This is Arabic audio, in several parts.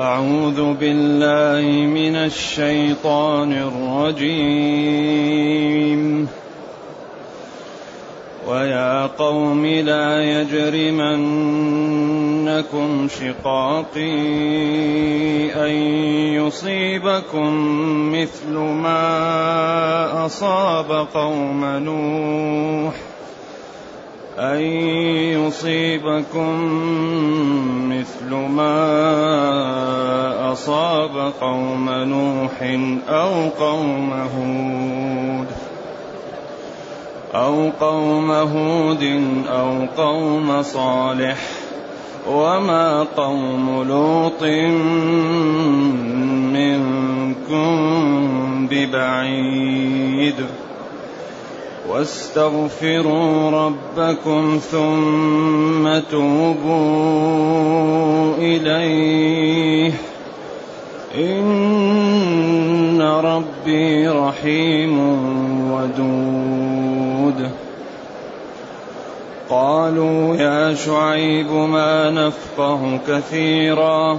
أعوذ بالله من الشيطان الرجيم. ويا قوم لا يجرمنكم شقاقي أن يصيبكم مثل ما أصاب قوم نوح. أن يصيبكم مثل ما أصاب قوم نوح أو قوم هود أو قوم هود أو قوم صالح وما قوم لوط منكم ببعيد واستغفروا ربكم ثم توبوا إليه. إن ربي رحيم ودود. قالوا يا شعيب ما نفقه كثيرا.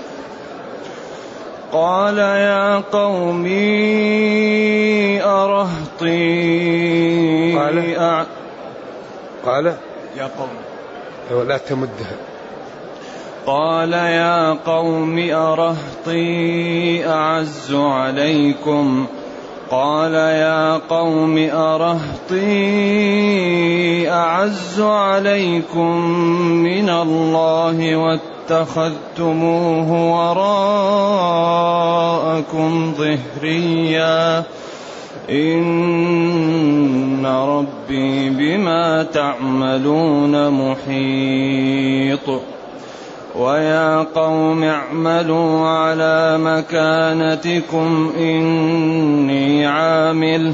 قال يا قوم أرهطي قال. أع... قال. يا قوم. لا تمدها قال يا قوم أرهطي أعز عليكم. قال يا قوم أرهطي أعز عليكم من الله واتخذتموه وراءكم ظهريا. إن ربي بما تعملون محيط. ويا قوم اعملوا على مكانتكم إني عامل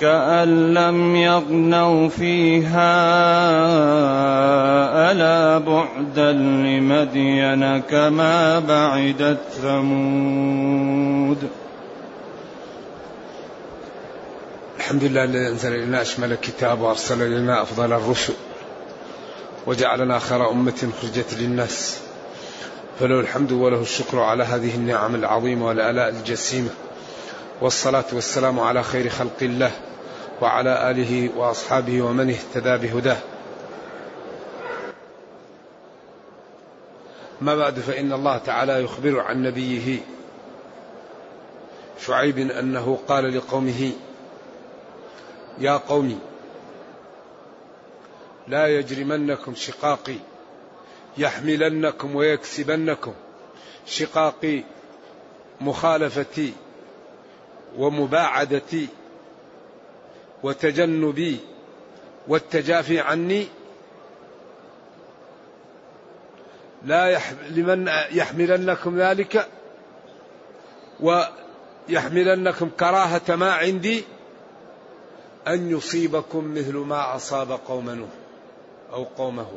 كأن لم يغنوا فيها ألا بعدا لمدين كما بعدت ثمود. الحمد لله الذي أنزل إلينا أشمل الكتاب وأرسل إلينا أفضل الرسل وجعلنا خير أمة خرجت للناس. فله الحمد وله الشكر على هذه النعم العظيمة والآلاء الجسيمة. والصلاة والسلام على خير خلق الله. وعلى آله وأصحابه ومن اهتدى بهداه. ما بعد فإن الله تعالى يخبر عن نبيه شعيب أنه قال لقومه يا قوم لا يجرمنكم شقاقي يحملنكم ويكسبنكم شقاقي مخالفتي ومباعدتي وتجنبي والتجافي عني. لا لمن يحملنكم ذلك ويحملنكم كراهة ما عندي أن يصيبكم مثل ما أصاب قوم نوح أو قومه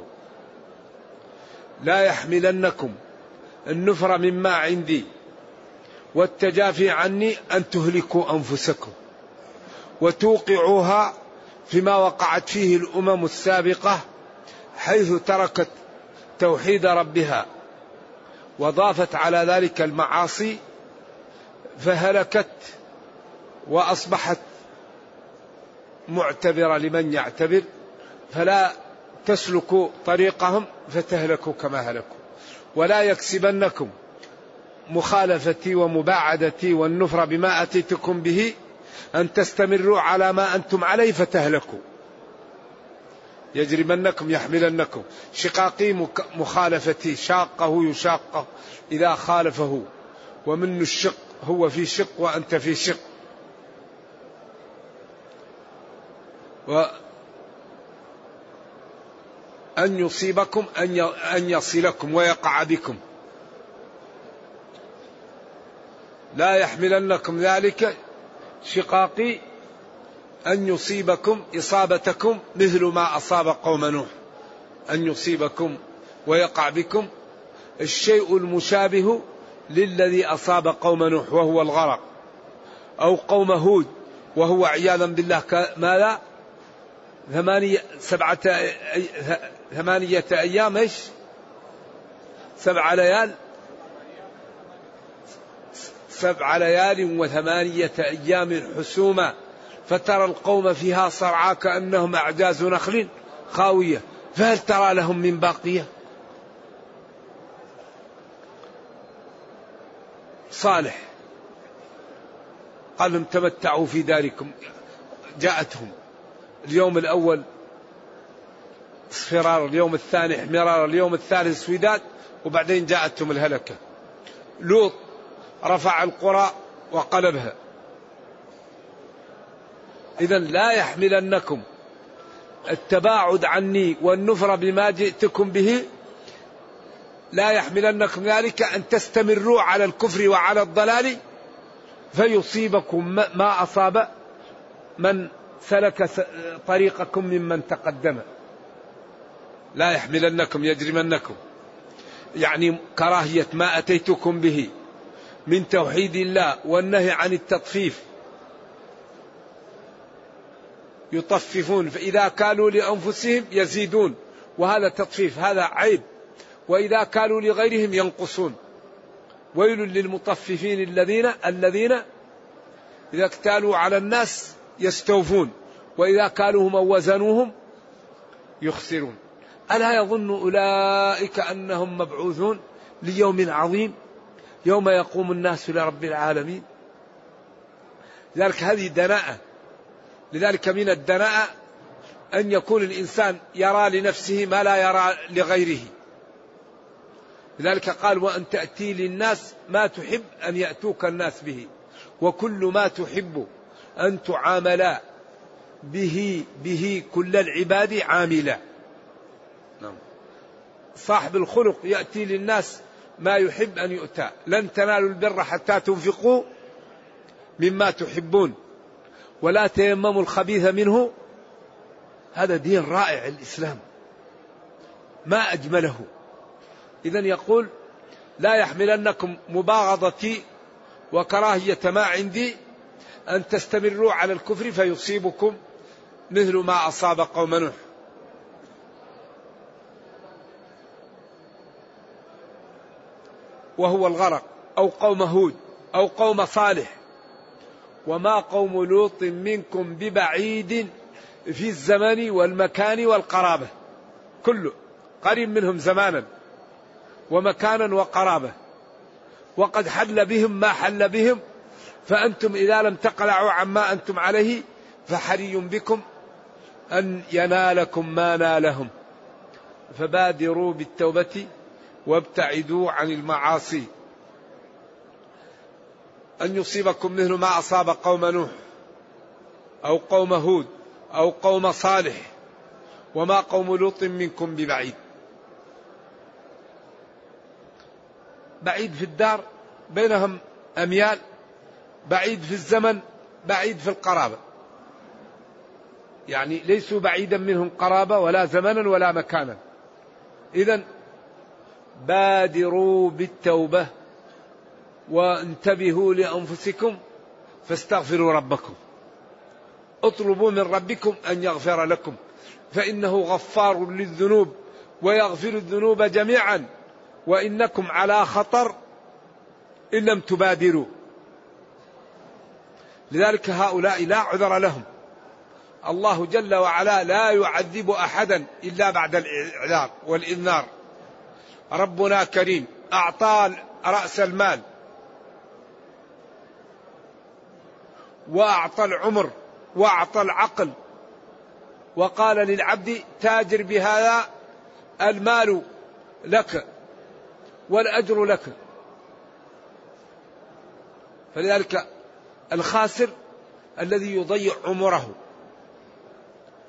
لا يحملنكم النفر مما عندي والتجافي عني أن تهلكوا أنفسكم. وتوقعوها فيما وقعت فيه الأمم السابقة حيث تركت توحيد ربها وضافت على ذلك المعاصي فهلكت وأصبحت معتبرة لمن يعتبر فلا تسلكوا طريقهم فتهلكوا كما هلكوا ولا يكسبنكم مخالفتي ومباعدتي والنفر بما أتيتكم به أن تستمروا على ما أنتم عليه فتهلكوا. يجرمنكم يحملنكم. شقاقي مخالفتي. شاقه يشاقه إذا خالفه. ومن الشق هو في شق وأنت في شق. و أن يصيبكم أن أن يصلكم ويقع بكم. لا يحملنكم ذلك شقاقي أن يصيبكم إصابتكم مثل ما أصاب قوم نوح. أن يصيبكم ويقع بكم الشيء المشابه للذي أصاب قوم نوح وهو الغرق أو قوم هود وهو عياذا بالله ماذا ثمانية سبعة ثمانية أيام إيش؟ سبع ليال سبع ليال وثمانية أيام حسوما فترى القوم فيها صرعى كأنهم أعجاز نخل خاوية. فهل ترى لهم من باقية؟ صالح قال لهم تمتعوا في داركم. جاءتهم اليوم الأول اصفرار اليوم الثاني احمرار اليوم الثالث سويداد وبعدين جاءتهم الهلكة. لوط رفع القرى وقلبها. إذا لا يحملنكم التباعد عني والنفر بما جئتكم به. لا يحملنكم ذلك أن تستمروا على الكفر وعلى الضلال. فيصيبكم ما أصاب من سلك طريقكم ممن تقدم. لا يحملنكم يجرمنكم. يعني كراهية ما أتيتكم به. من توحيد الله والنهي عن التطفيف. يطففون فإذا كانوا لأنفسهم يزيدون وهذا تطفيف هذا عيب. وإذا كانوا لغيرهم ينقصون. ويل للمطففين الذين الذين إذا اكتالوا على الناس يستوفون وإذا كالوهم أو وزنوهم يخسرون. ألا يظن أولئك أنهم مبعوثون ليوم عظيم؟ يوم يقوم الناس لرب العالمين. لذلك هذه دناءة. لذلك من الدناءة أن يكون الإنسان يرى لنفسه ما لا يرى لغيره. لذلك قال وأن تأتي للناس ما تحب أن يأتوك الناس به. وكل ما تحب أن تعاملا به به كل العباد عاملا. نعم. صاحب الخلق يأتي للناس ما يحب أن يؤتى. لن تنالوا البر حتى تنفقوا مما تحبون. ولا تيمموا الخبيث منه. هذا دين رائع الإسلام. ما أجمله. إذا يقول لا يحملنكم مباغضتي وكراهية ما عندي. أن تستمروا على الكفر فيصيبكم مثل ما أصاب قوم نوح. وهو الغرق أو قوم هود أو قوم صالح. وما قوم لوط منكم ببعيد في الزمن والمكان والقرابة. كله قريب منهم زمانا ومكانا وقرابة. وقد حل بهم ما حل بهم فأنتم إذا لم تقلعوا عما أنتم عليه فحري بكم أن ينالكم ما نالهم. فبادروا بالتوبة وابتعدوا عن المعاصي. أن يصيبكم مثل ما أصاب قوم نوح أو قوم هود أو قوم صالح وما قوم لوط منكم ببعيد. بعيد في الدار بينهم أميال بعيد في الزمن بعيد في القرابة. يعني ليسوا بعيدا منهم قرابة ولا زمنا ولا مكانا. إذا بادروا بالتوبة وانتبهوا لأنفسكم فاستغفروا ربكم. اطلبوا من ربكم أن يغفر لكم فإنه غفار للذنوب ويغفر الذنوب جميعا وإنكم على خطر إن لم تبادروا. لذلك هؤلاء لا عذر لهم. الله جل وعلا لا يعذب أحدا إلا بعد الإعذار والإنذار. ربنا كريم أعطى رأس المال. وأعطى العمر وأعطى العقل. وقال للعبد تاجر بهذا المال لك والأجر لك. فلذلك الخاسر الذي يضيع عمره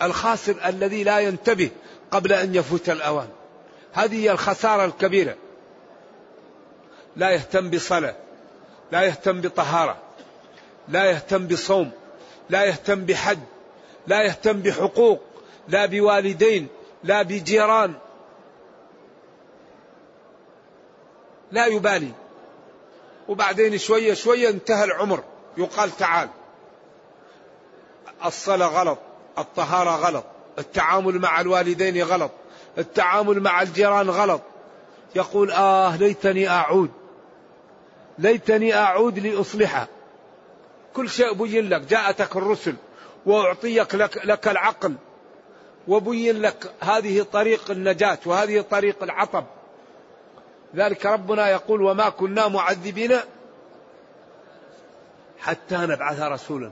الخاسر الذي لا ينتبه قبل أن يفوت الأوان. هذه هي الخسارة الكبيرة. لا يهتم بصلاة لا يهتم بطهارة لا يهتم بصوم لا يهتم بحج لا يهتم بحقوق لا بوالدين لا بجيران. لا يبالي. وبعدين شوية شوية انتهى العمر. يقال تعال. الصلاة غلط الطهارة غلط التعامل مع الوالدين غلط. التعامل مع الجيران غلط. يقول آه ليتني أعود. ليتني أعود لأصلحها. كل شيء بين لك جاءتك الرسل وأعطيك لك, لك العقل وبين لك هذه طريق النجاة وهذه طريق العطب. ذلك ربنا يقول وما كنا معذبين حتى نبعث رسولا.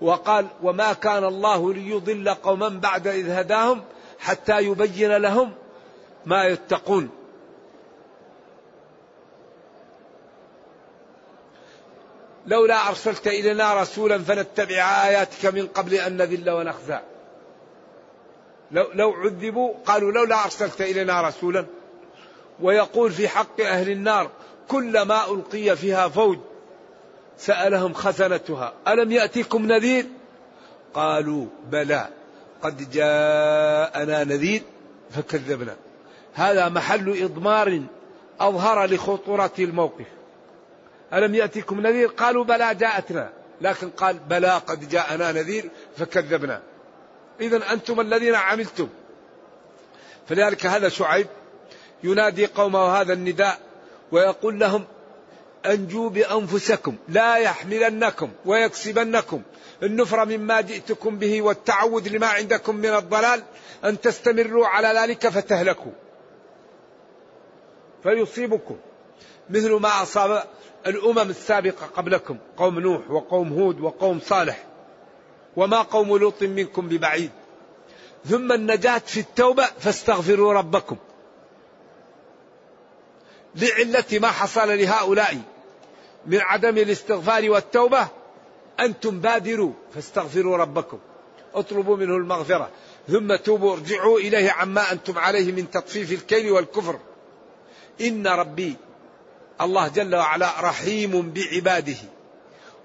وقال وما كان الله ليضل قوما بعد إذ هداهم حتى يبين لهم ما يتقون. لولا أرسلت إلينا رسولا فنتبع آياتك من قبل أن نذل ونخزى. لو, لو عذبوا قالوا لولا أرسلت إلينا رسولا. ويقول في حق أهل النار كلما ألقي فيها فوج سألهم خزنتها ألم يأتيكم نذير؟ قالوا بلى. قد جاءنا نذير فكذبنا. هذا محل إضمار أظهر لخطورة الموقف. ألم يأتيكم نذير؟ قالوا بلى جاءتنا. لكن قال بلى قد جاءنا نذير فكذبنا. إذا أنتم الذين عملتم. فلذلك هذا شعيب ينادي قومه هذا النداء ويقول لهم أنجوا بأنفسكم لا يحملنكم ويكسبنكم. النفر مما جئتكم به والتعود لما عندكم من الضلال أن تستمروا على ذلك فتهلكوا. فيصيبكم مثل ما أصاب الأمم السابقة قبلكم قوم نوح وقوم هود وقوم صالح وما قوم لوط منكم ببعيد. ثم النجاة في التوبة فاستغفروا ربكم. لعلة ما حصل لهؤلاء. من عدم الاستغفار والتوبة أنتم بادروا فاستغفروا ربكم اطلبوا منه المغفرة ثم توبوا ارجعوا إليه عما أنتم عليه من تطفيف الكيل والكفر. إن ربي الله جل وعلا رحيم بعباده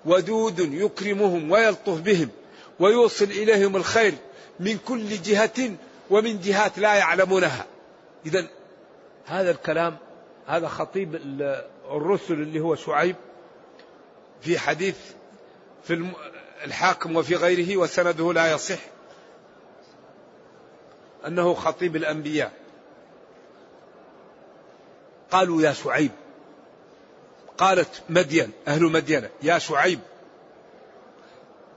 ودود يكرمهم ويلطف بهم ويوصل إليهم الخير من كل جهة ومن جهات لا يعلمونها. إذا هذا الكلام هذا خطيب الرسل اللي هو شعيب في حديث في الحاكم وفي غيره وسنده لا يصح أنه خطيب الأنبياء. قالوا يا شعيب قالت مدين أهل مدينة يا شعيب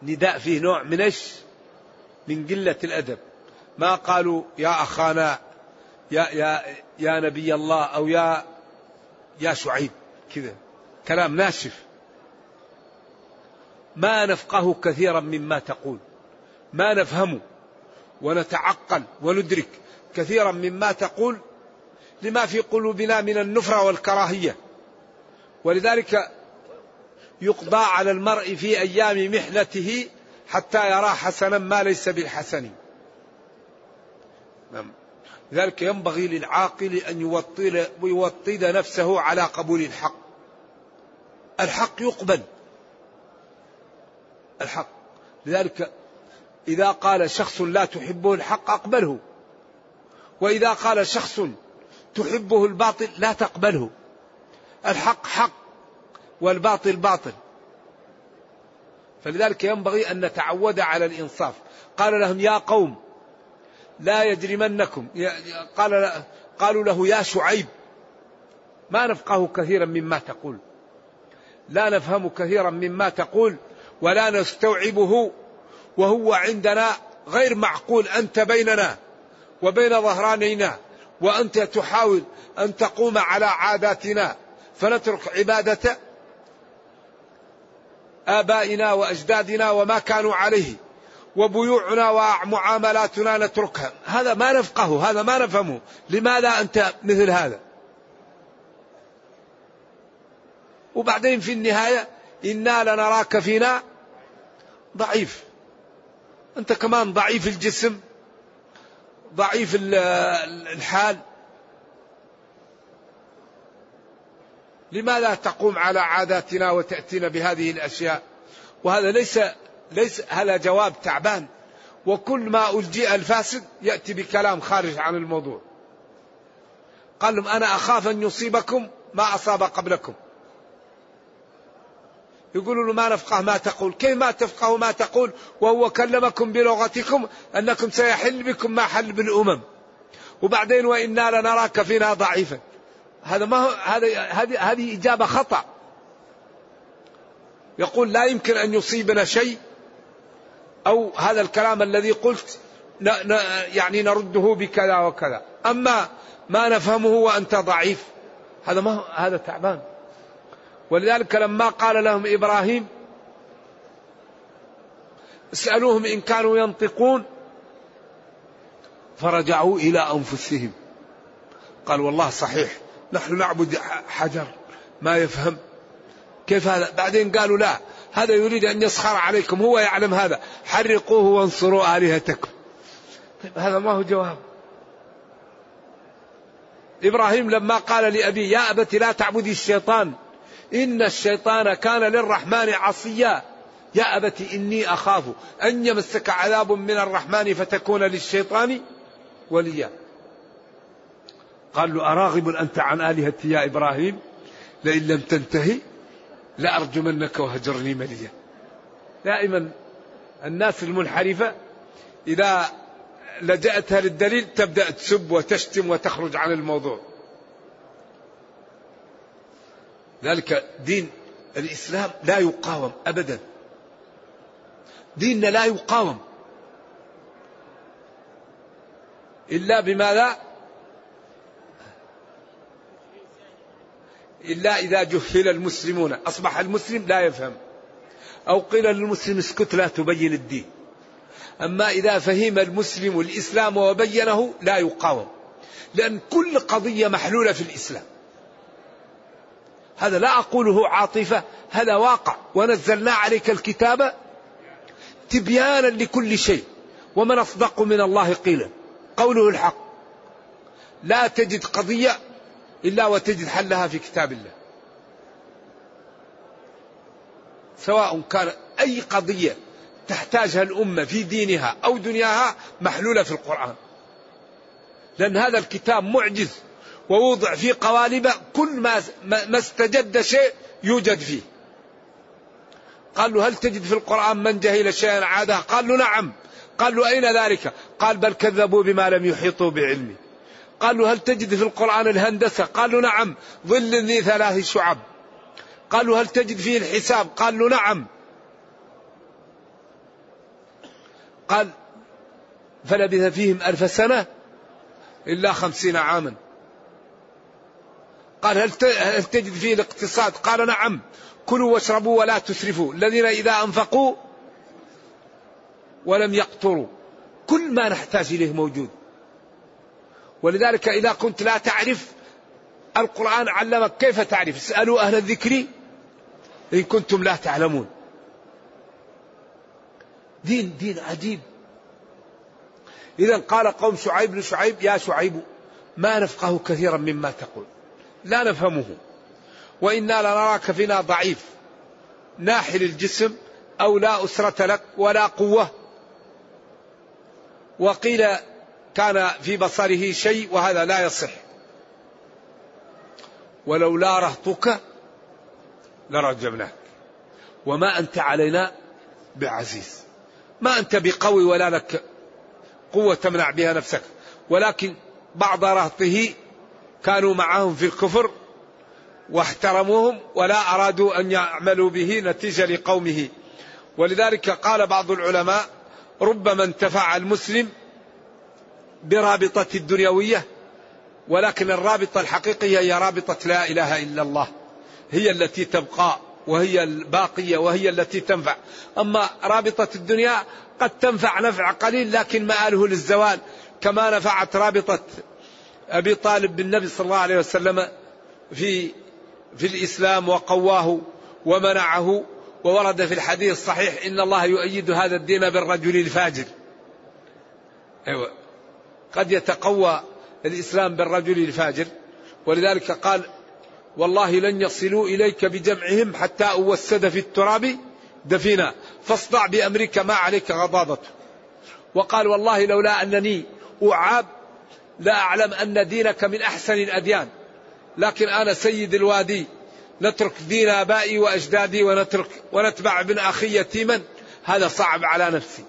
نداء فيه نوع من إيش؟ من قلة الأدب. ما قالوا يا أخانا يا يا يا نبي الله أو يا يا شعيب كذا. كلام ناشف. ما نفقه كثيرا مما تقول. ما نفهم ونتعقل وندرك كثيرا مما تقول لما في قلوبنا من النفرة والكراهية. ولذلك يقضى على المرء في أيام محنته حتى يرى حسنا ما ليس بالحسن. نعم. لذلك ينبغي للعاقل أن يوطد, يوطد نفسه على قبول الحق. الحق يقبل. الحق. لذلك إذا قال شخص لا تحبه الحق أقبله. وإذا قال شخص تحبه الباطل لا تقبله. الحق حق والباطل باطل. فلذلك ينبغي أن نتعود على الإنصاف. قال لهم يا قوم لا يجرمنكم. قال قالوا له يا شعيب ما نفقه كثيرا مما تقول. لا نفهم كثيرا مما تقول. ولا نستوعبه وهو عندنا غير معقول أنت بيننا وبين ظهرانينا وأنت تحاول أن تقوم على عاداتنا فنترك عبادة آبائنا وأجدادنا وما كانوا عليه وبيوعنا ومعاملاتنا نتركها. هذا ما نفقه هذا ما نفهمه. لماذا أنت مثل هذا؟ وبعدين في النهاية إنا لنراك فينا ضعيف. أنت كمان ضعيف الجسم ضعيف الحال. لماذا تقوم على عاداتنا وتأتينا بهذه الأشياء؟ وهذا ليس ليس هذا جواب تعبان. وكل ما ألجئ الفاسد يأتي بكلام خارج عن الموضوع. قال لهم أنا أخاف أن يصيبكم ما أصاب قبلكم. يقولوا له ما نفقه ما تقول. كيف ما تفقه ما تقول؟ وهو كلمكم بلغتكم أنكم سيحل بكم ما حل بالأمم. وبعدين وإنا لنراك فينا ضعيفا. هذا ما هو هذا هذه هذه إجابة خطأ. يقول لا يمكن أن يصيبنا شيء أو هذا الكلام الذي قلت يعني نرده بكذا وكذا. أما ما نفهمه وأنت ضعيف. هذا ما هذا تعبان. ولذلك لما قال لهم إبراهيم اسألوهم إن كانوا ينطقون فرجعوا إلى أنفسهم. قال والله صحيح نحن نعبد حجر ما يفهم. كيف هذا؟ بعدين قالوا لا هذا يريد أن يسخر عليكم هو يعلم هذا. حرقوه وانصروا آلهتكم. طيب هذا ما هو جواب. إبراهيم لما قال لأبي يا أبت لا تعبدي الشيطان إن الشيطان كان للرحمن عصيا. يا أبت إني أخاف أن يمسك عذاب من الرحمن فتكون للشيطان وليا. قال له أراغب أنت عن آلهتي يا إبراهيم؟ لئن لم تنتهي لأرجمنك وهجرني مليا. دائما الناس المنحرفة إذا لجأتها للدليل تبدأ تسب وتشتم وتخرج عن الموضوع. ذلك دين الإسلام لا يقاوم أبدا. ديننا لا يقاوم. إلا بماذا؟ إلا إذا جهل المسلمون. أصبح المسلم لا يفهم. أو قيل للمسلم اسكت لا تبين الدين. أما إذا فهم المسلم الإسلام وبينه لا يقاوم. لأن كل قضية محلولة في الإسلام. هذا لا أقوله عاطفة هذا واقع. ونزلنا عليك الكتاب تبيانا لكل شيء. ومن أصدق من الله قيلا. قوله الحق. لا تجد قضية إلا وتجد حلها في كتاب الله. سواء كان أي قضية تحتاجها الأمة في دينها أو دنياها محلولة في القرآن. لأن هذا الكتاب معجز. ووضع في قوالب كل ما ما استجد شيء يوجد فيه. قال له هل تجد في القرآن من جهل شيئا عاده قال له نعم. قال له أين ذلك؟ قال بل كذبوا بما لم يحيطوا بعلمه. قال له هل تجد في القرآن الهندسة؟ قال له نعم. ظل ذي ثلاث شعب. قال له هل تجد فيه الحساب؟ قال له نعم. قال فلبث فيهم ألف سنة إلا خمسين عاما. قال هل تجد فيه الاقتصاد؟ قال نعم. كلوا واشربوا ولا تسرفوا. الذين إذا أنفقوا ولم يقتروا. كل ما نحتاج إليه موجود. ولذلك إذا كنت لا تعرف القرآن علمك كيف تعرف؟ اسألوا أهل الذكر إن كنتم لا تعلمون. دين دين عجيب. إذا قال قوم شعيب لشعيب يا شعيب ما نفقه كثيرا مما تقول. لا نفهمه. وإنا لنراك فينا ضعيف. ناحل الجسم أو لا أسرة لك ولا قوة. وقيل كان في بصره شيء وهذا لا يصح. ولولا رهطك لرجمناك. وما أنت علينا بعزيز. ما أنت بقوي ولا لك قوة تمنع بها نفسك. ولكن بعض رهطه كانوا معهم في الكفر واحترموهم ولا أرادوا أن يعملوا به نتيجة لقومه. ولذلك قال بعض العلماء ربما انتفع المسلم برابطة الدنيوية ولكن الرابطة الحقيقية هي رابطة لا إله إلا الله هي التي تبقى وهي الباقية وهي التي تنفع. أما رابطة الدنيا قد تنفع نفع قليل لكن مآله للزوال كما نفعت رابطة أبي طالب بالنبي صلى الله عليه وسلم في في الإسلام وقواه ومنعه وورد في الحديث الصحيح إن الله يؤيد هذا الدين بالرجل الفاجر. أيوة. قد يتقوى الإسلام بالرجل الفاجر. ولذلك قال والله لن يصلوا إليك بجمعهم حتى أوسد في التراب دفينا فاصدع بأمرك ما عليك غضاضته وقال والله لولا أنني أعاب لا أعلم أن دينك من أحسن الأديان. لكن أنا سيد الوادي نترك دين آبائي وأجدادي ونترك ونتبع ابن أخي يتيما. هذا صعب على نفسي.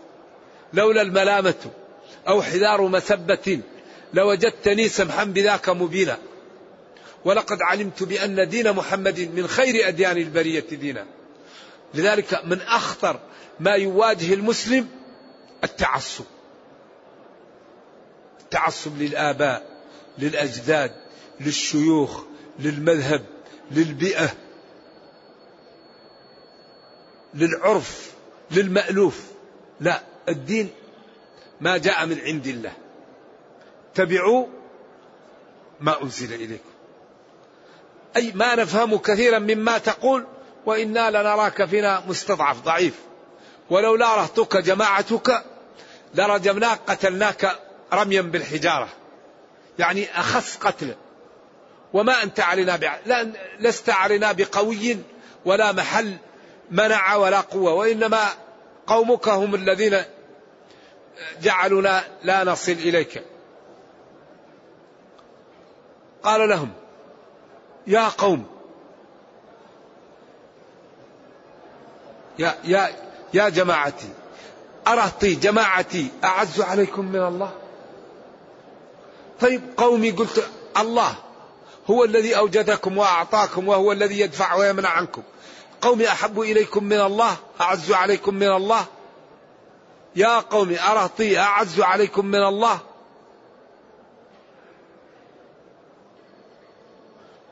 لولا الملامة أو حذار مسبة لوجدتني سمحا بذاك مبينا. ولقد علمت بأن دين محمد من خير أديان البرية دينا. لذلك من أخطر ما يواجه المسلم التعصب. التعصب للآباء للأجداد للشيوخ للمذهب للبيئة للعرف للمألوف. لا الدين ما جاء من عند الله. اتبعوا ما أنزل إليكم. أي ما نفهم كثيرا مما تقول وإنا لنراك فينا مستضعف ضعيف. ولولا رهتك جماعتك لرجمناك قتلناك رميا بالحجارة. يعني أخص قتل. وما أنت علينا بع... لا لست علينا بقوي ولا محل منع ولا قوة وإنما قومك هم الذين جعلنا لا نصل إليك. قال لهم يا قوم يا يا يا جماعتي أرهطي جماعتي أعز عليكم من الله؟ طيب قومي قلت الله هو الذي أوجدكم وأعطاكم وهو الذي يدفع ويمنع عنكم. قومي أحب إليكم من الله أعز عليكم من الله. يا قوم أرهطي أعز عليكم من الله.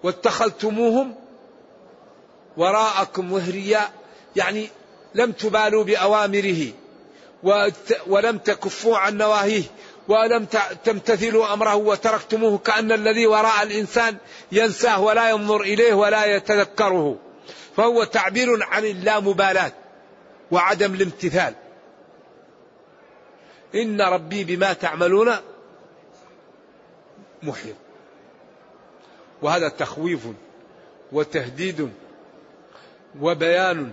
واتخذتموهم وراءكم وهريا يعني لم تبالوا بأوامره ولم تكفوا عن نواهيه. ولم تمتثلوا أمره وتركتموه كأن الذي وراء الإنسان ينساه ولا ينظر إليه ولا يتذكره. فهو تعبير عن اللامبالاة وعدم الامتثال. إن ربي بما تعملون محيط. وهذا تخويف وتهديد وبيان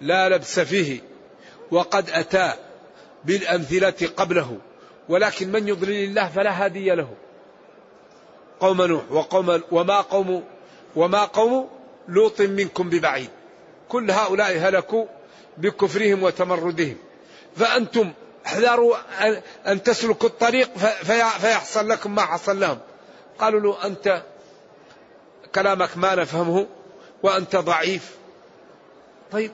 لا لبس فيه. وقد أتى بالأمثلة قبله. ولكن من يضلل الله فلا هادي له. قوم نوح وقوم وما قوم وما قوم لوط منكم ببعيد. كل هؤلاء هلكوا بكفرهم وتمردهم. فأنتم احذروا أن تسلكوا الطريق فيحصل لكم ما حصل لهم. قالوا له أنت كلامك ما نفهمه وأنت ضعيف. طيب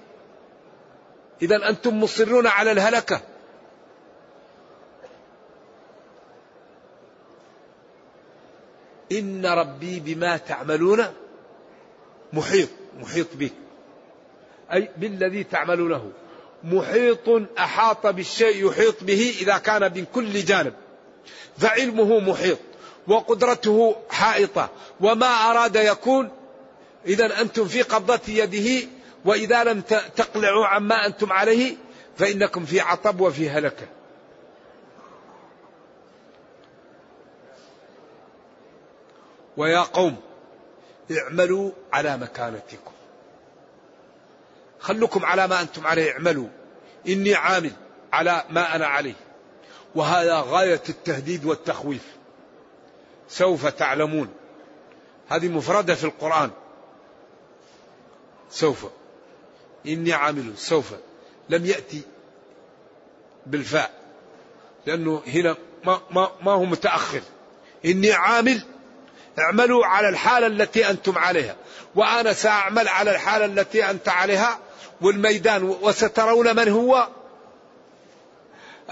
إذا أنتم مصرون على الهلكة. إن ربي بما تعملون محيط محيط به أي بالذي تعملونه. محيط أحاط بالشيء يحيط به إذا كان من كل جانب. فعلمه محيط وقدرته حائطة وما أراد يكون. إذا أنتم في قبضة يده وإذا لم تقلعوا عما أنتم عليه فإنكم في عطب وفي هلكة. ويا قوم اعملوا على مكانتكم. خلكم على ما أنتم عليه اعملوا. إني عامل على ما أنا عليه. وهذا غاية التهديد والتخويف. سوف تعلمون. هذه مفردة في القرآن. سوف. إني عامل. سوف. لم يأتي بالفاء. لأنه هنا ما, ما, ما هو متأخر. إني عامل اعملوا على الحالة التي أنتم عليها. وأنا سأعمل على الحالة التي أنت عليها. والميدان وسترون من هو؟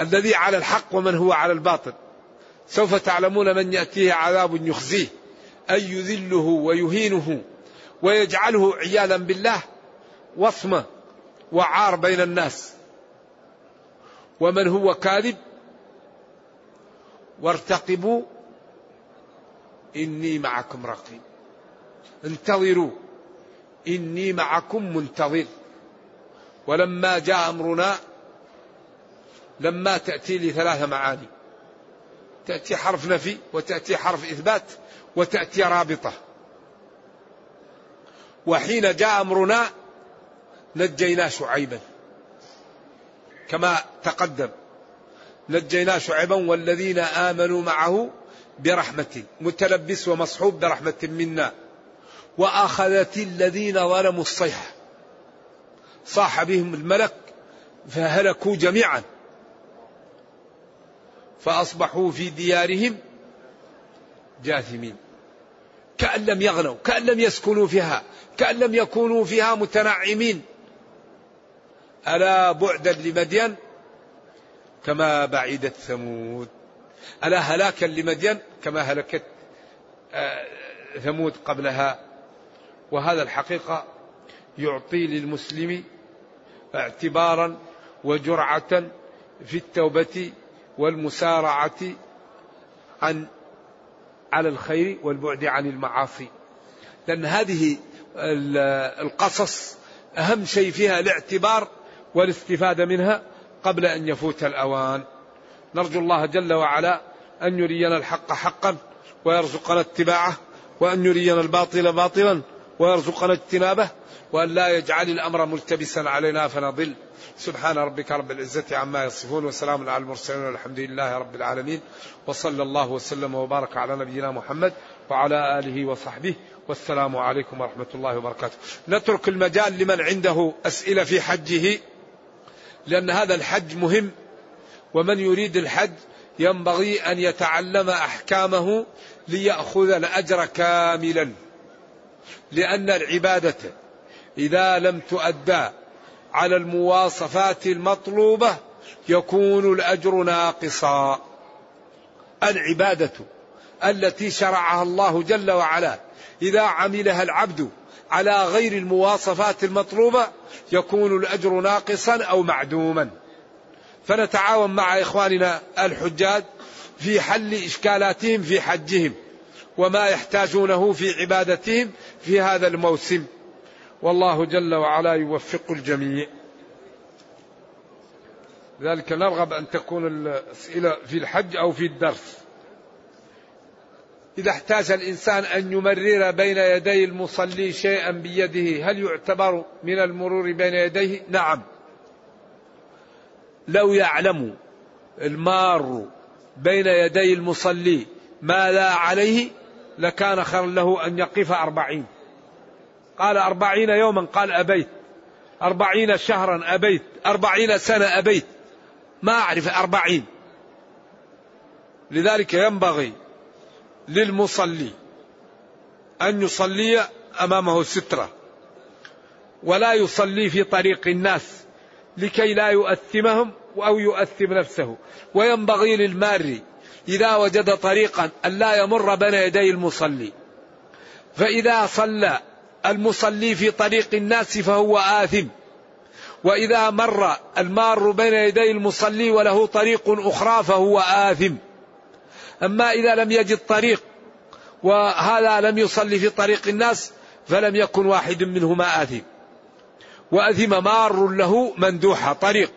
الذي على الحق ومن هو على الباطل. سوف تعلمون من يأتيه عذاب يخزيه. أي يذله ويهينه. ويجعله عياذا بالله. وصمة وعار بين الناس. ومن هو كاذب؟ وارتقبوا إني معكم رقيب. انتظروا. إني معكم منتظر. ولما جاء أمرنا لما تأتي لي ثلاث معاني. تأتي حرف نفي وتأتي حرف إثبات وتأتي رابطة. وحين جاء أمرنا نجينا شعيبا. كما تقدم نجينا شعيبا والذين آمنوا معه برحمة متلبس ومصحوب برحمة منا. وأخذت الذين ظلموا الصيحة صاح بهم الملك فهلكوا جميعا. فأصبحوا في ديارهم جاثمين. كأن لم يغنوا كأن لم يسكنوا فيها كأن لم يكونوا فيها متنعمين. ألا بعدا لمدين؟ كما بعدت ثمود. ألا هلاكا لمدين كما هلكت آه، ثمود قبلها؟ وهذا الحقيقة يعطي للمسلم اعتبارا وجرعة في التوبة والمسارعة عن على الخير والبعد عن المعاصي. لأن هذه القصص أهم شيء فيها الاعتبار والاستفادة منها قبل أن يفوت الأوان. نرجو الله جل وعلا أن يرينا الحق حقا ويرزقنا اتباعه وأن يرينا الباطل باطلا ويرزقنا اجتنابه وأن لا يجعل الأمر ملتبسا علينا فنضل. سبحان ربك رب العزة عما يصفون وسلام على المرسلين والحمد لله رب العالمين. وصلى الله وسلم وبارك على نبينا محمد وعلى آله وصحبه. والسلام عليكم ورحمة الله وبركاته. نترك المجال لمن عنده أسئلة في حجه لأن هذا الحج مهم. ومن يريد الحج ينبغي أن يتعلم أحكامه ليأخذ الأجر كاملا. لأن العبادة إذا لم تؤدى على المواصفات المطلوبة يكون الأجر ناقصا. العبادة التي شرعها الله جل وعلا إذا عملها العبد على غير المواصفات المطلوبة يكون الأجر ناقصا أو معدوما. فنتعاون مع إخواننا الحجاج في حل إشكالاتهم في حجهم وما يحتاجونه في عبادتهم في هذا الموسم. والله جل وعلا يوفق الجميع. ذلك نرغب أن تكون الأسئلة في الحج أو في الدرس. إذا احتاج الإنسان أن يمرر بين يدي المصلي شيئا بيده هل يعتبر من المرور بين يديه؟ نعم. لو يعلم المار بين يدي المصلي ما لا عليه لكان خيرا له أن يقف أربعين. قال أربعين يوما قال أبيت. أربعين شهرا أبيت. أربعين سنة أبيت. ما أعرف أربعين. لذلك ينبغي للمصلي أن يصلي أمامه سترة ولا يصلي في طريق الناس. لكي لا يؤثمهم أو يؤثم نفسه. وينبغي للمار إذا وجد طريقا أن لا يمر بين يدي المصلي. فإذا صلى المصلي في طريق الناس فهو آثم. وإذا مر المار بين يدي المصلي وله طريق أخرى فهو آثم. أما إذا لم يجد طريق وهذا لم يصلي في طريق الناس فلم يكن واحد منهما آثم. وأثم مار له مندوحة طريق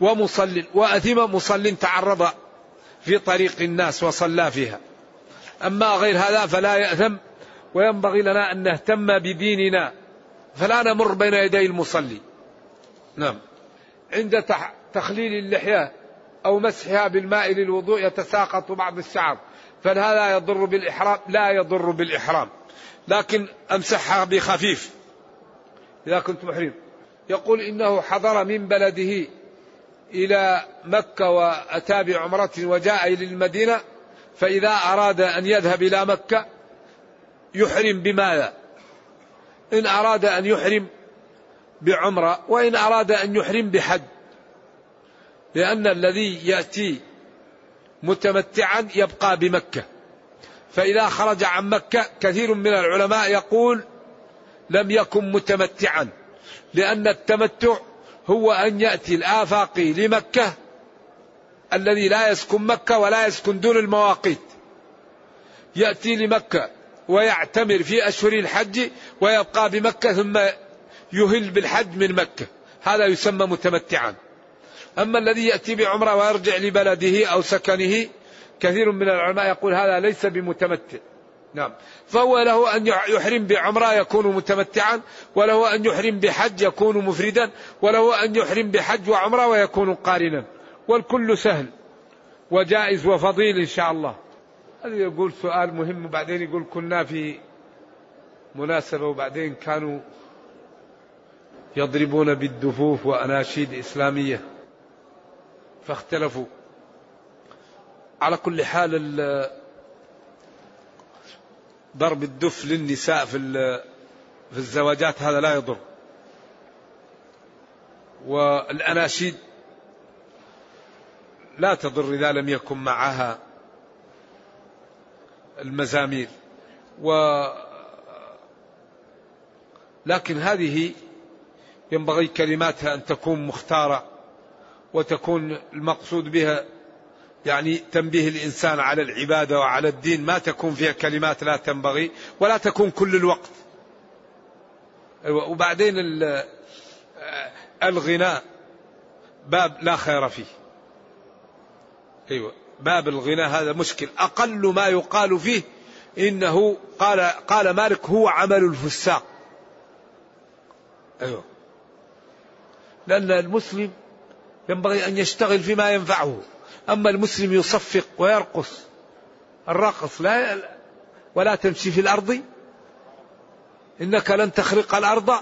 ومصل وأثم مصل تعرض في طريق الناس وصلى فيها. أما غير هذا فلا يأثم وينبغي لنا أن نهتم بديننا فلا نمر بين يدي المصلي. نعم. عند تخليل اللحية أو مسحها بالماء للوضوء يتساقط بعض الشعر فهذا يضر بالإحرام لا يضر بالإحرام. لكن أمسحها بخفيف. إذا كنت محرم. يقول إنه حضر من بلده إلى مكة وأتى بعمرة وجاء إلى المدينة فإذا أراد أن يذهب إلى مكة يحرم بماذا؟ إن أراد أن يحرم بعمرة وإن أراد أن يحرم بحج. لأن الذي يأتي متمتعا يبقى بمكة. فإذا خرج عن مكة كثير من العلماء يقول لم يكن متمتعا لأن التمتع هو أن يأتي الآفاقي لمكة الذي لا يسكن مكة ولا يسكن دون المواقيت. يأتي لمكة ويعتمر في أشهر الحج ويبقى بمكة ثم يهل بالحج من مكة. هذا يسمى متمتعا. أما الذي يأتي بعمرة ويرجع لبلده أو سكنه كثير من العلماء يقول هذا ليس بمتمتع. نعم. فهو له أن يحرم بعمرة يكون متمتعا وله أن يحرم بحج يكون مفردا وله أن يحرم بحج وعمرة ويكون قارنا. والكل سهل وجائز وفضيل إن شاء الله. هذا يقول سؤال مهم وبعدين يقول كنا في مناسبة وبعدين كانوا يضربون بالدفوف وأناشيد إسلامية. فاختلفوا. على كل حال ضرب الدف للنساء في في الزواجات هذا لا يضر. والأناشيد لا تضر إذا لم يكن معها المزامير. و لكن هذه ينبغي كلماتها أن تكون مختارة وتكون المقصود بها يعني تنبيه الإنسان على العبادة وعلى الدين ما تكون فيها كلمات لا تنبغي ولا تكون كل الوقت. وبعدين الغناء باب لا خير فيه. أيوة باب الغناء هذا مشكل. أقل ما يقال فيه إنه قال قال مالك هو عمل الفساق. أيوة. لأن المسلم ينبغي أن يشتغل فيما ينفعه. أما المسلم يصفق ويرقص. الرقص لا ولا تمشي في الأرض. إنك لن تخرق الأرض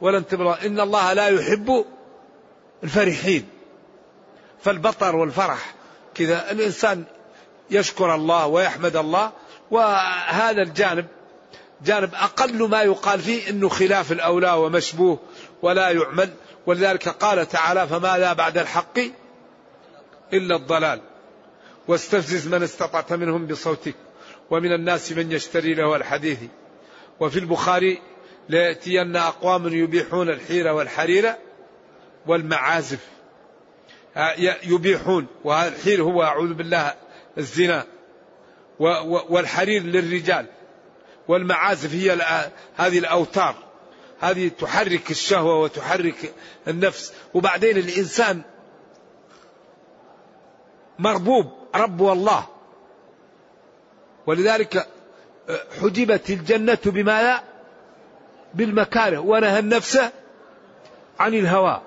ولن تبلغ. إن الله لا يحب الفرحين. فالبطر والفرح كذا. الإنسان يشكر الله ويحمد الله. وهذا الجانب جانب أقل ما يقال فيه أنه خلاف الأولى ومشبوه ولا يعمل. ولذلك قال تعالى فماذا بعد الحق؟ إلا الضلال. واستفزز من استطعت منهم بصوتك ومن الناس من يشتري له الحديث. وفي البخاري ليأتين أقوام يبيحون الحيرة والحريرة والمعازف. آه، يبيحون والحير هو أعوذ بالله الزنا. والحرير للرجال. والمعازف هي هذه الأوتار. هذه تحرك الشهوة وتحرك النفس. وبعدين الإنسان مربوب رب الله ولذلك آه، حجبت الجنة بما بالمكاره ونهى النفس عن الهوى.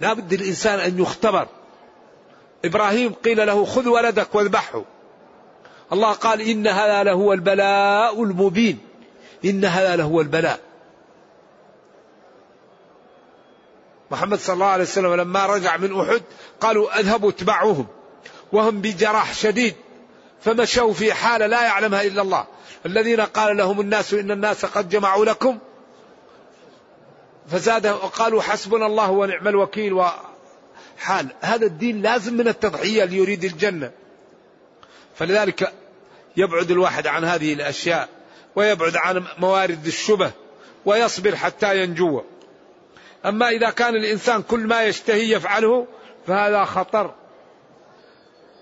لا بد الإنسان أن يختبر. إبراهيم قيل له خذ ولدك واذبحه. الله قال إن هذا لهو البلاء المبين. إن هذا لهو البلاء. محمد صلى الله عليه وسلم لما رجع من أحد قالوا أذهبوا اتبعوهم وهم بجراح شديد فمشوا في حالة لا يعلمها إلا الله الذين قال لهم الناس إن الناس قد جمعوا لكم فزادهم وقالوا حسبنا الله ونعم الوكيل وحال هذا الدين لازم من التضحية ليريد الجنة فلذلك يبعد الواحد عن هذه الأشياء ويبعد عن موارد الشبه ويصبر حتى ينجو أما إذا كان الإنسان كل ما يشتهي يفعله فهذا خطر.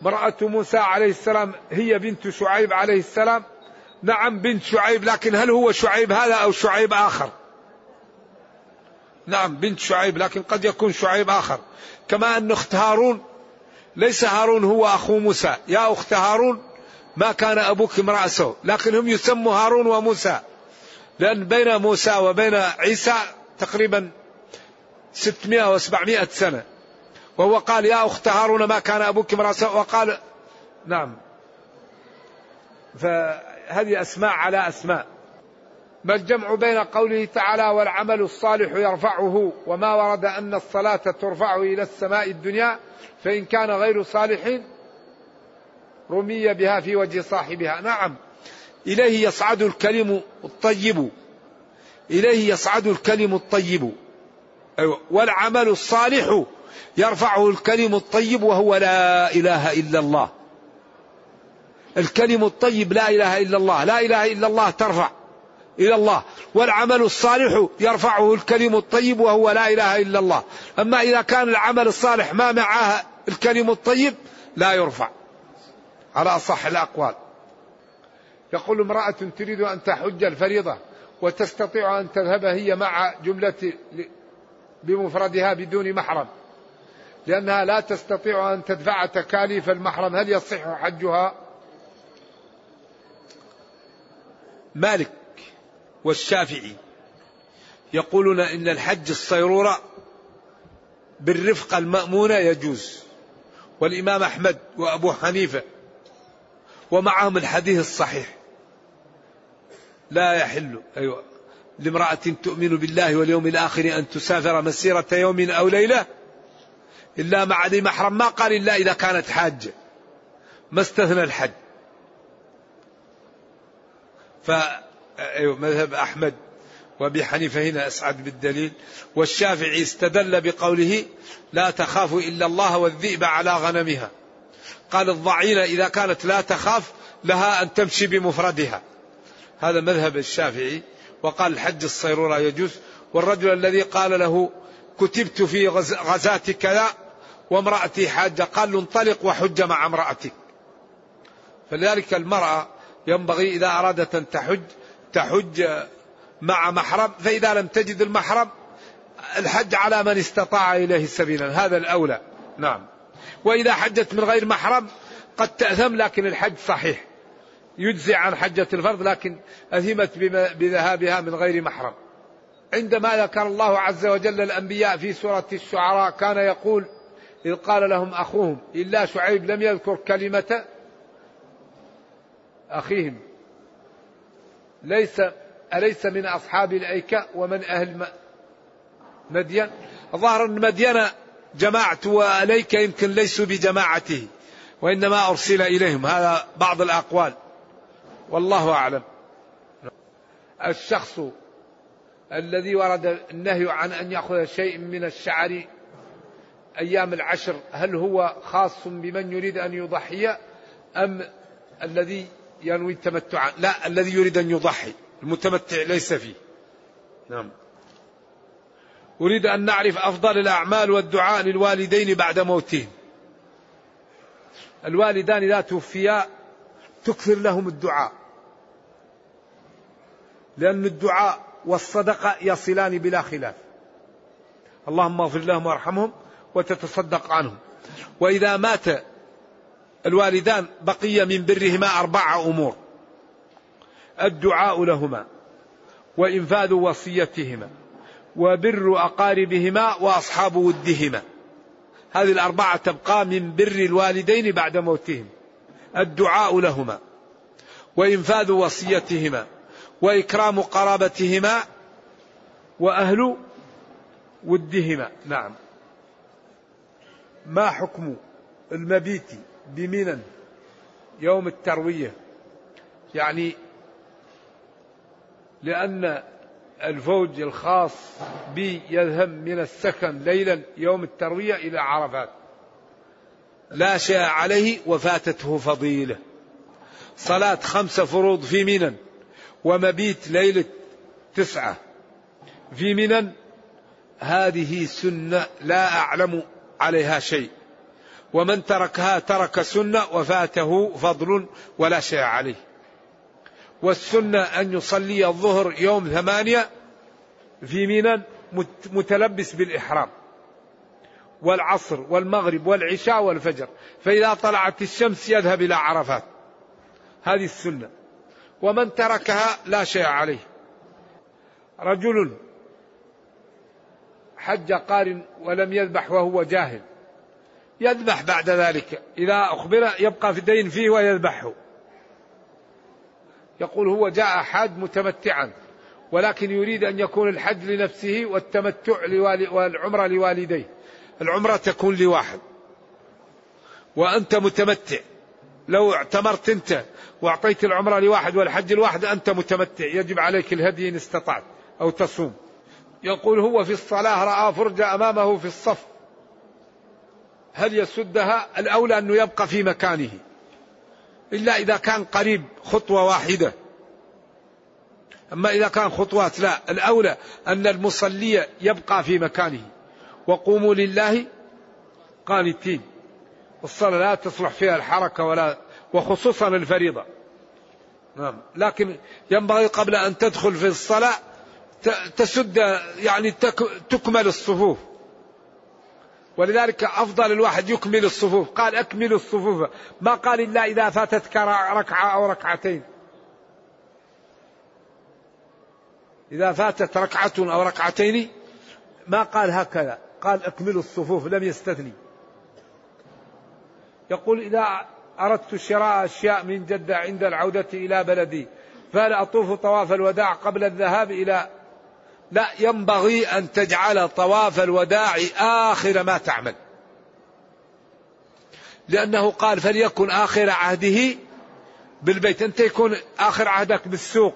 امرأة موسى عليه السلام هي بنت شعيب عليه السلام. نعم بنت شعيب لكن هل هو شعيب هذا أو شعيب آخر؟ نعم بنت شعيب لكن قد يكون شعيب آخر. كما أن أخت هارون ليس هارون هو أخو موسى. يا أخت هارون ما كان أبوك امرأ سوء لكن هم يسموا هارون وموسى. لأن بين موسى وبين عيسى تقريبا 600 و700 سنة. وهو قال يا أخت هارون ما كان أبوك امرأ سوء وقال نعم. فهذه أسماء على أسماء. ما الجمع بين قوله تعالى والعمل الصالح يرفعه وما ورد أن الصلاة ترفع إلى السماء الدنيا فإن كان غير صالح رمي بها في وجه صاحبها. نعم. إليه يصعد الكلم الطيب. إليه يصعد الكلم الطيب. والعمل الصالح يرفعه الكلم الطيب وهو لا إله إلا الله. الكلم الطيب لا إله إلا الله لا إله إلا الله ترفع إلى الله. والعمل الصالح يرفعه الكلم الطيب وهو لا إله إلا الله. أما إذا كان العمل الصالح ما معه الكلم الطيب لا يرفع. على أصح الأقوال. يقول امرأة تريد أن تحج الفريضة وتستطيع أن تذهب هي مع جملة بمفردها بدون محرم. لأنها لا تستطيع أن تدفع تكاليف المحرم. هل يصح حجها؟ مالك والشافعي يقولون إن الحج الصيرورة بالرفقة المأمونة يجوز والإمام أحمد وأبو حنيفة ومعهم الحديث الصحيح. لا يحل أيوة. لامرأة تؤمن بالله واليوم الآخر أن تسافر مسيرة يوم أو ليلة إلا مع ذي محرم. ما قال إلا إذا كانت حاجة ما استثنى الحج. ف أيوة مذهب أحمد وأبي حنيفة هنا أسعد بالدليل. والشافعي استدل بقوله لا تخاف إلا الله والذئب على غنمها. قال الضعينة إذا كانت لا تخاف لها أن تمشي بمفردها. هذا مذهب الشافعي. وقال الحج الصيرورة يجوز. والرجل الذي قال له كتبت في غزاة كذا وامرأتي حاجة قال له انطلق وحج مع امرأتك. فلذلك المرأة ينبغي إذا أرادت أن تحج تحج مع محرم. فإذا لم تجد المحرم الحج على من استطاع إليه سبيلا. هذا الأولى. نعم. وإذا حجت من غير محرم قد تأثم لكن الحج صحيح. يجزي عن حجة الفرض لكن أثمت بذهابها من غير محرم. عندما ذكر الله عز وجل الأنبياء في سورة الشعراء كان يقول إذ قال لهم أخوهم إلا شعيب لم يذكر كلمة أخيهم. ليس أليس من أصحاب الأيكة ومن أهل مدين؟ ظهر أن مدين جماعة وأليك يمكن ليسوا بجماعته وإنما أرسل إليهم. هذا بعض الأقوال. والله أعلم. الشخص الذي ورد النهي عن أن يأخذ شيء من الشعر أيام العشر هل هو خاص بمن يريد أن يضحي أم الذي ينوي التمتع؟ لا الذي يريد أن يضحي المتمتع ليس فيه. نعم. أريد أن نعرف أفضل الأعمال والدعاء للوالدين بعد موتهم الوالدان إذا توفيا تكثر لهم الدعاء. لأن الدعاء والصدقة يصلان بلا خلاف. اللهم اغفر لهم وارحمهم وتتصدق عنهم. وإذا مات الوالدان بقي من برهما أربع أمور. الدعاء لهما وإنفاذ وصيتهما وبر أقاربهما وأصحاب ودهما. هذه الأربعة تبقى من بر الوالدين بعد موتهم. الدعاء لهما وإنفاذ وصيتهما وإكرام قرابتهما وأهل ودهما. نعم. ما حكم المبيت بمنى يوم التروية؟ يعني لأن الفوج الخاص بي يذهب من السكن ليلا يوم التروية إلى عرفات. لا شيء عليه وفاتته فضيلة. صلاة خمس فروض في منى ومبيت ليلة تسعة في منى هذه سنة لا أعلم عليها شيء. ومن تركها ترك سنة وفاته فضل ولا شيء عليه. والسنة أن يصلي الظهر يوم ثمانية في منى متلبس بالإحرام. والعصر والمغرب والعشاء والفجر. فإذا طلعت الشمس يذهب إلى عرفات. هذه السنة. ومن تركها لا شيء عليه. رجل حج قارن ولم يذبح وهو جاهل. يذبح بعد ذلك. إذا أخبر يبقى في الدين فيه ويذبحه. يقول هو جاء حاج متمتعا. ولكن يريد أن يكون الحج لنفسه والتمتع والعمرة لوالديه. العمرة تكون لواحد. وأنت متمتع. لو اعتمرت أنت وأعطيت العمرة لواحد والحج الواحد أنت متمتع. يجب عليك الهدي إن استطعت أو تصوم. يقول هو في الصلاة رأى فرجة أمامه في الصف. هل يسدها؟ الأولى أنه يبقى في مكانه. إلا إذا كان قريب خطوة واحدة. أما إذا كان خطوات لا. الأولى أن المصلي يبقى في مكانه. وقوموا لله قانتين. الصلاة لا تصلح فيها الحركة ولا وخصوصا الفريضة. نعم. لكن ينبغي قبل أن تدخل في الصلاة تسد يعني تكمل الصفوف. ولذلك أفضل الواحد يكمل الصفوف. قال أكمل الصفوف. ما قال إلا إذا فاتتك ركعة أو ركعتين. إذا فاتت ركعة أو ركعتين ما قال هكذا. قال أكملوا الصفوف لم يستثني. يقول إذا أردت شراء أشياء من جدة عند العودة إلى بلدي فهل أطوف طواف الوداع قبل الذهاب إلى لا ينبغي أن تجعل طواف الوداع آخر ما تعمل. لأنه قال فليكن آخر عهده بالبيت. أنت يكون آخر عهدك بالسوق.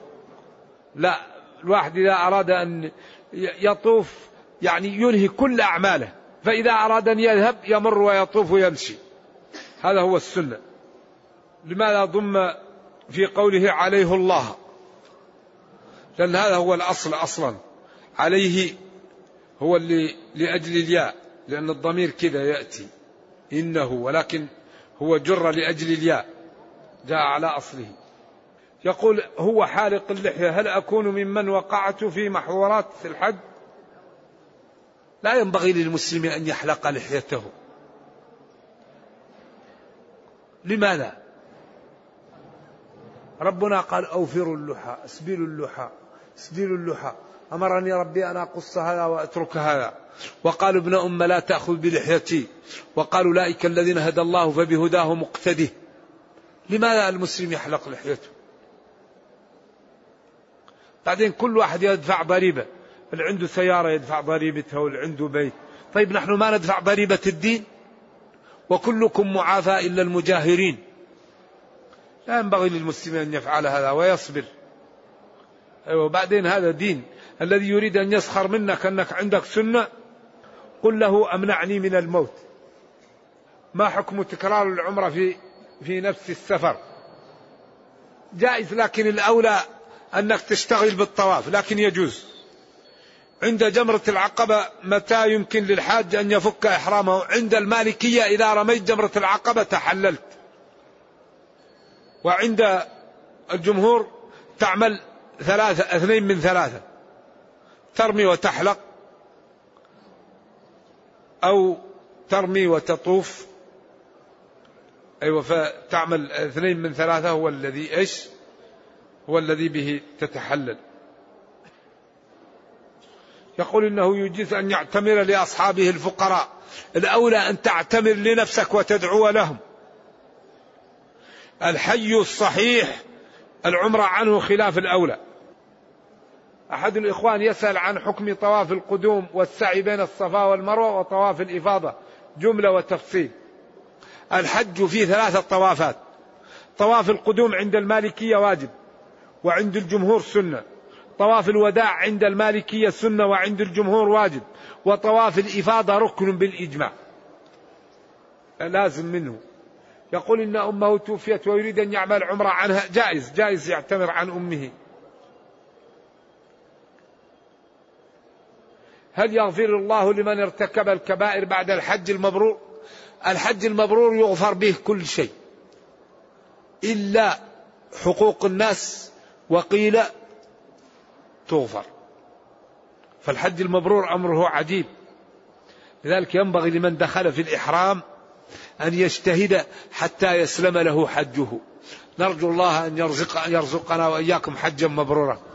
لا الواحد إذا أراد أن يطوف يعني ينهي كل أعماله. فإذا أراد أن يذهب يمر ويطوف ويمشي. هذا هو السنة. لماذا ضم في قوله عليه الله؟ لأن هذا هو الأصل أصلا. عليه هو اللي لأجل الياء لأن الضمير كذا يأتي. إنه ولكن هو جر لأجل الياء. جاء على أصله. يقول هو حالق اللحية هل أكون ممن وقعت في محظورات الحج؟ لا ينبغي للمسلم أن يحلق لحيته. لماذا؟ ربنا قال أوفروا اللحى اسبلوا اللحى اسبلوا اللحى. أمرني ربي أن أقص هذا وأترك هذا. وقالوا ابن أم لا تأخذ بلحيتي. وقالوا أولئك الذين هدى الله فبهداه مقتده. لماذا المسلم يحلق لحيته؟ بعدين كل واحد يدفع ضريبة اللي عنده سيارة يدفع ضريبتها واللي عنده بيت. طيب نحن ما ندفع ضريبة الدين؟ وكلكم معافى إلا المجاهرين. لا ينبغي للمسلم أن يفعل هذا ويصبر. أيوة بعدين هذا دين. الذي يريد أن يسخر منك أنك عندك سنة قل له أمنعني من الموت. ما حكم تكرار العمرة في في نفس السفر؟ جائز لكن الأولى أنك تشتغل بالطواف لكن يجوز. عند جمرة العقبة متى يمكن للحاج أن يفك إحرامه؟ عند المالكية إذا رميت جمرة العقبة تحللت. وعند الجمهور تعمل ثلاثة اثنين من ثلاثة. ترمي وتحلق أو ترمي وتطوف. أيوة فتعمل اثنين من ثلاثة هو الذي إيش؟ هو الذي به تتحلل. يقول إنه يجوز أن يعتمر لأصحابه الفقراء. الأولى أن تعتمر لنفسك وتدعو لهم. الحي الصحيح العمره عنه خلاف الأولى. أحد الإخوان يسأل عن حكم طواف القدوم والسعي بين الصفا والمروة وطواف الإفاضة جملة وتفصيل. الحج فيه ثلاثة طوافات. طواف القدوم عند المالكية واجب وعند الجمهور سنة. طواف الوداع عند المالكية سنة وعند الجمهور واجب وطواف الإفاضة ركن بالإجماع. لازم منه. يقول إن أمه توفيت ويريد أن يعمل عمرة عنها. جائز جائز يعتمر عن أمه. هل يغفر الله لمن ارتكب الكبائر بعد الحج المبرور؟ الحج المبرور يغفر به كل شيء. إلا حقوق الناس وقيل تغفر. فالحج المبرور أمره عجيب. لذلك ينبغي لمن دخل في الإحرام أن يجتهد حتى يسلم له حجه. نرجو الله أن يرزق أن يرزقنا وإياكم حجا مبرورا.